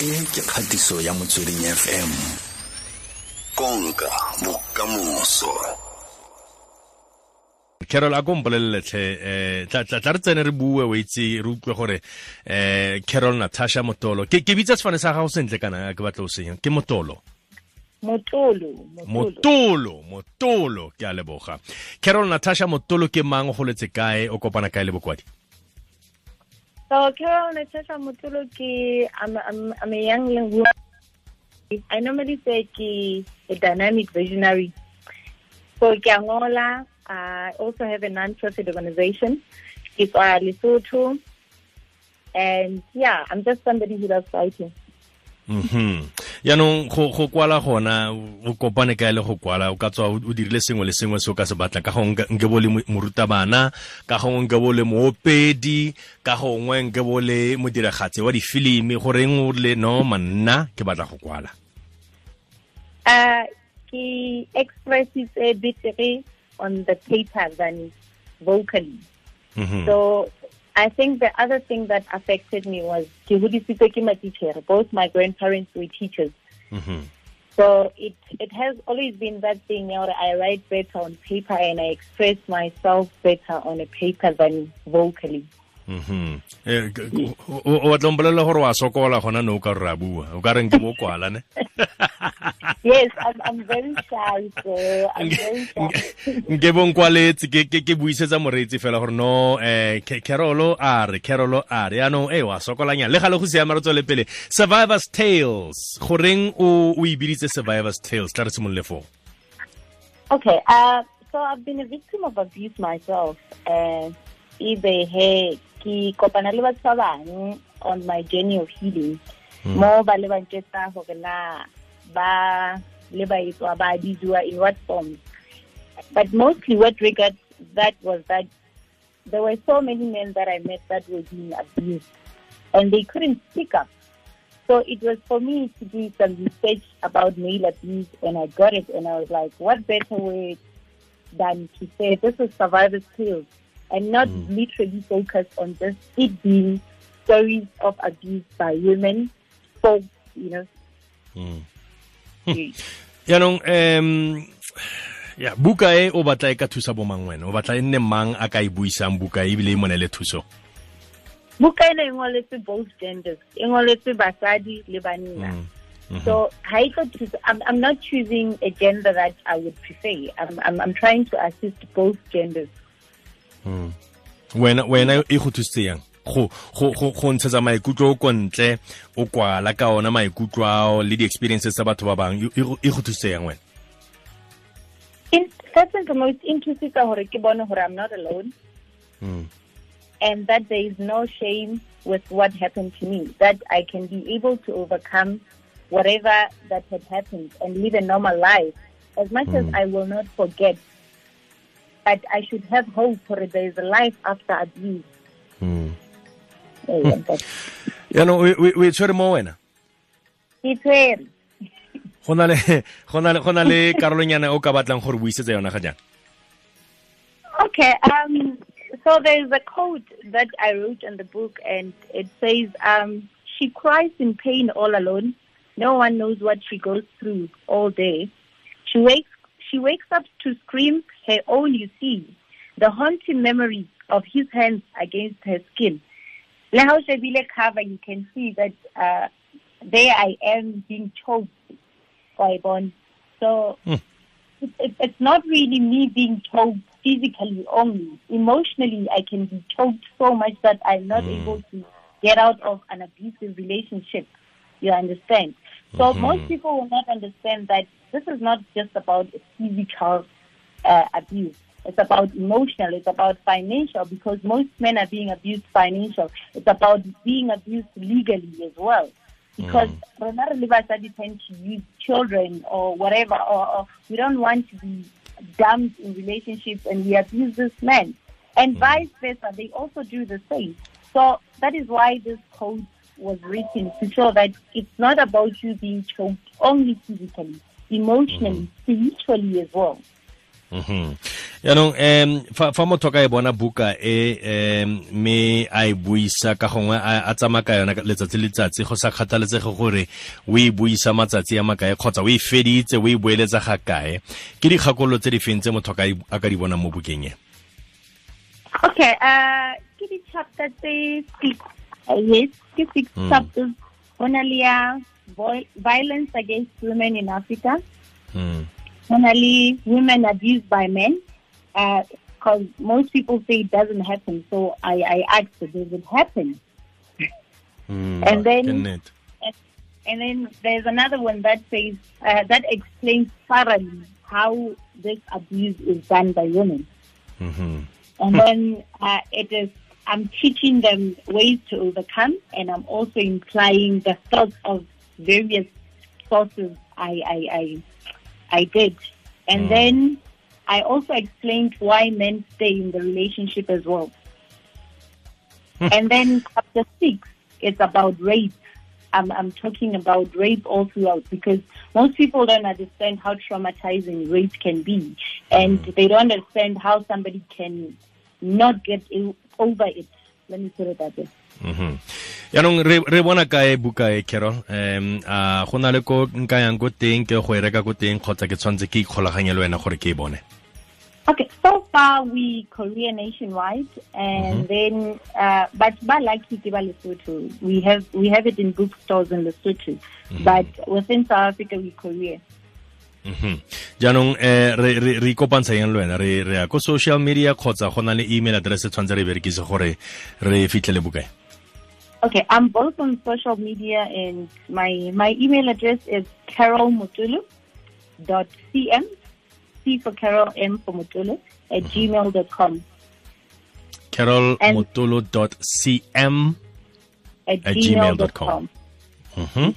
e ke kgatiso ya motsweding fm konka bokamoso. Carol a ko mpoleleletlhe um tla re tsene re bue o itse re utlwe gore um carol natasha motolo. Ke bitsa sefane sa gago sentle kana ke batla o senya ke motolo. Motolo motolo. Motolo ke a leboga. Carol natasha motolo ke mang go letse kae o kopana kae le bokwadi so carol natasha motolo ke I'm, I'm, I'm a young woman i normally say ke a dynamic visionary so ke a I also have a non-profit organization. It's uh, Lesotho. And yeah, I'm just somebody who loves fighting. mhm yaanong go go kwala gona o kopane ka le go kwala o ka tswa o dirile sengwe le sengwe se o ka se batla ka gongwe nke bo le morutabana ka gongwe nke bo le moopedi ka gongwe nke bo le modiragatse wa difilimi goreng o le no manna ke batla go kwala uh ke expresses a bit on the paper than vocally. mm -hmm. So I think the other thing that affected me was ke hodisitswe ke matitjhere. Both my grandparents were teachers. Mhm. So it it has always been that thing where I write better on paper and I express myself better on a paper than vocally. Mhm. Eh, o o batla o mpolelela gore wa sokola gona ne o ka re a bua. O ka reng ke bo kwala ne? Yes, I'm, I'm very shy, so I'm very shy. nke bo nkwaletse ke ke ke buisetsa moreetsi fela gore no eh carolo a re carolo a re. Yaanong e wa sokolanyana le gale go siama re tswele pele. Survivors tales. Goreng o o e biditse survivors tales? Tla re simolole foo. Okay, uh, so I've been a victim of abuse myself. Uh, either hey, ki kopana le batho ba bang on my journey of healing. Hmm. Mo ba le ba ntsetsa hore na ba le ba etswa ba dijuwa in what form. But mostly what triggered that was that there were so many men that I met that were being abused and they couldn't speak up. So it was for me to do some research about male abuse, and I got it, and I was like, what better way than to say this is survivor's tales, and not hmm. literally focus on just it being stories of abuse by women, folks, you know. Hmm. yaanong um ya buka e o batla e ka thusa bo mang wena o batla e nne mang a ka e buisang buka e ebile e monele thuso Buka ena e ngoletswe both genders, e ngoletswe basadi le banna. Hmm. Mhm. So ha e tlo thusa- I'm, I'm not choosing a gender that I would prefer. I'm, I'm, I'm trying to assist both genders. Hmm. wena wena e go thusitse yang? Go go go go ntshetsa maikutlo o ko ntle o kwala ka ona maikutlo ao le di-experiences tsa batho ba bang. E- e go- e thusitse yang wena? In first and foremost inthusitsa hore ke bone i'm not alone. Hmm. And that there is no shame with what happened to me. That i can be able to overcome whatever that had happened and live a normal life. As much as hmm. i will not forget but i should have hope for there is a life after abuse Eh, that's- yaanong o- o o e tshwere mo wena ke tshwere. le go le go le karolonyana o ka batlang gore buisetsa yona ga jana Okay. Um. So there's a quote that I wrote in the book, and it says, um, "She cries in pain all alone. No one knows what she goes through all day. She wakes. She wakes up to scream her own. You see, the haunting memories of his hands against her skin. Le ha o shebile cover, you can see that uh, there I am being choked by bone. So hmm. it, it, it's not really me being choked physically only. Emotionally, I can be choked so much that I'm not hmm. able to get out of an abusive relationship. You understand? So hmm. most people will not understand that this is not just about physical uh, abuse. It's about emotional. It's about financial because most men are being abused financial. It's about being abused legally as well because re le basadi tend to use children or whatever or, or we don't want to be dumped in relationships and we abuse this man and vice versa they also do the same so that is why this code was written to show that it's not about you being choked only physically emotionally mm. spiritually as well Mhm. yaanong um fa, motho ka e bona buka e um me a e buisa ka gongwe a, a tsamaya ka yona letsatsi letsatsi go sa kgathaletsege gore o e buisa matsatsi a makae kgotsa o e feditse o e boeletsa ga kae ke dikgakololo tse di feng tse motho a ka di bona mo bukeng e okay uh ke di-chapter tse six uh, yes ke six mm. chapters go na le ya violence against women in africa mm. Normally, women abused by men, because uh, most people say it doesn't happen. So I, I asked, does it happen? Mm, and then, and, and, then there's another one that says uh, that explains thoroughly how this abuse is done by women. Mm-hmm. And then uh, it is I'm teaching them ways to overcome, and I'm also implying the thoughts of various sources I, I, I I did. And mm. then I also explained why men stay in the relationship as well. Hmm. and then chapter six, it's about rape. I'm, I'm talking about rape all throughout because most people don't understand how traumatizing rape can be. And mm. they don't understand how somebody can not get over it. Let me put it that way. Mm yaanong re bona kae buka e carol um a go na le ko nka yang ko teng ke go e reka ko teng kgotsa ke tshwanetse ke ikgolaganye le wena gore ke e bone Okay, so far we Korea nationwide, and mm -hmm. then uh, but ba lucky ke Lesotho. We have we have it in bookstores in Lesotho, mm -hmm. but within South Africa we Korea. Mhm. jaanong um re re ikopantsha yang le wena re ya ko social media kgotsa go na le email address tshwanetse re berekise gore re fitlhele bukae Okay, I'm both on social media, and my my email address is carolmutulu.cm, C for Carol, M for Mutulu, at gmail.com. carolmutulu.cm at, at gmail.com. Mm-hmm.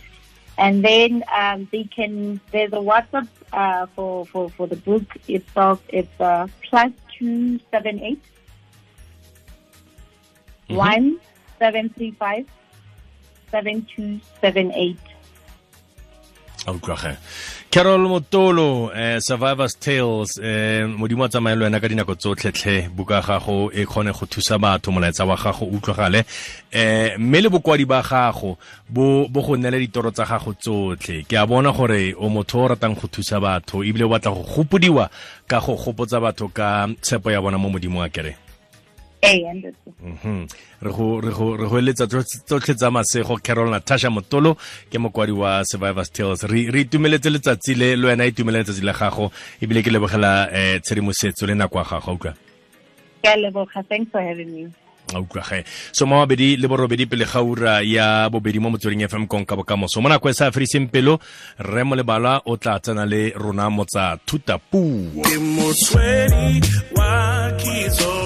And then um, they can, there's a WhatsApp uh, for, for, for the book itself. It's uh, plus 278 mm-hmm. 1 735 7278. carol motolo eh, survivors tales eh, modimo a tsamaye le wena ka dinako tsotlhetlhe buka gago e kgone go thusa batho molaetsa wa gago utlwagale eh, mme le bokwadi ba gago bo go nnele ditoro tsa gago tsotlhe ke a bona gore o motho o ratang go thusa batho ebile o batla go gopodiwa ka go gopotsa batho ka tshepo ya bona mo modimo wa kere Mhm. Re go re go re go eletsa tsotlhe tsa masego carol natasha motolo ke mokwadi wa survivors tales re re itumeletse letsatsi le le wena itumele letsatsi la gago ebile ke lebogela um tshedimosetso le nako ya gago utlwa? Ke a leboga. Thanks for having me. Utlwa ge. So mo mabedi le borobedi pele ga ura ya bobedi mo motsweding fm konka bokamoso. Mo nako e sa fediseng pelo rre mo lebala o tla tsena le rona motsa thutapuo. Ke motswedi wa kitso